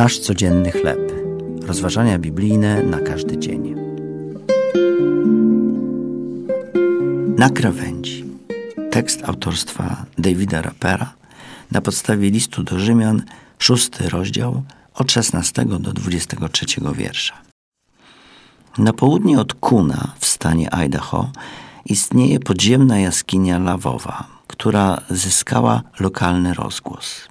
Nasz codzienny chleb. Rozważania biblijne na każdy dzień. Na krawędzi. Tekst autorstwa Davida Rappera na podstawie listu do Rzymian, szósty rozdział od 16 do 23 wiersza. Na południe od Kuna w stanie Idaho istnieje podziemna jaskinia lawowa, która zyskała lokalny rozgłos.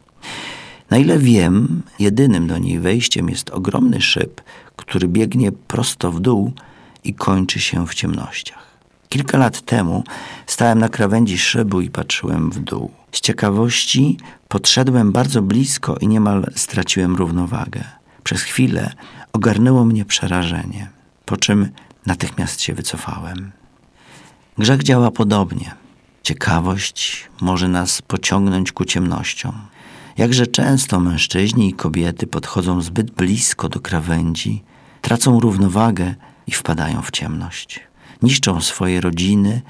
Na ile wiem, jedynym do niej wejściem jest ogromny szyb, który biegnie prosto w dół i kończy się w ciemnościach. Kilka lat temu stałem na krawędzi szybu i patrzyłem w dół. Z ciekawości podszedłem bardzo blisko i niemal straciłem równowagę. Przez chwilę ogarnęło mnie przerażenie, po czym natychmiast się wycofałem. Grzech działa podobnie. Ciekawość może nas pociągnąć ku ciemnościom. Jakże często mężczyźni i kobiety podchodzą zbyt blisko do krawędzi, tracą równowagę i wpadają w ciemność. Niszczą swoje rodziny,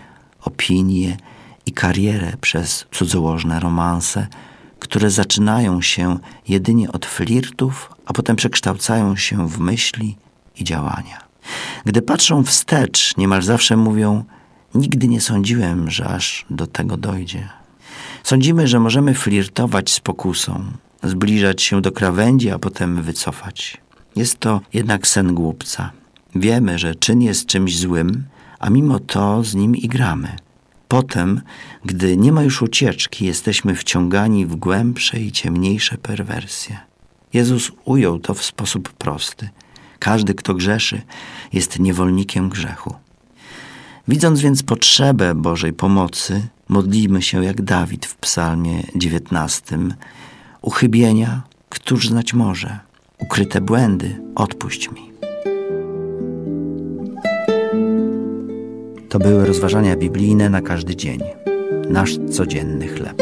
opinie i karierę przez cudzołożne romanse, które zaczynają się jedynie od flirtów, a potem przekształcają się w myśli i działania. Gdy patrzą wstecz, niemal zawsze mówią: Nigdy nie sądziłem, że aż do tego dojdzie. Sądzimy, że możemy flirtować z pokusą, zbliżać się do krawędzi, a potem wycofać. Jest to jednak sen głupca. Wiemy, że czyn jest czymś złym, a mimo to z nim igramy. Potem, gdy nie ma już ucieczki, jesteśmy wciągani w głębsze i ciemniejsze perwersje. Jezus ujął to w sposób prosty. Każdy, kto grzeszy, jest niewolnikiem grzechu. Widząc więc potrzebę Bożej pomocy, modlimy się jak Dawid w Psalmie 19. Uchybienia, któż znać może? Ukryte błędy, odpuść mi. To były rozważania biblijne na każdy dzień. Nasz codzienny chleb.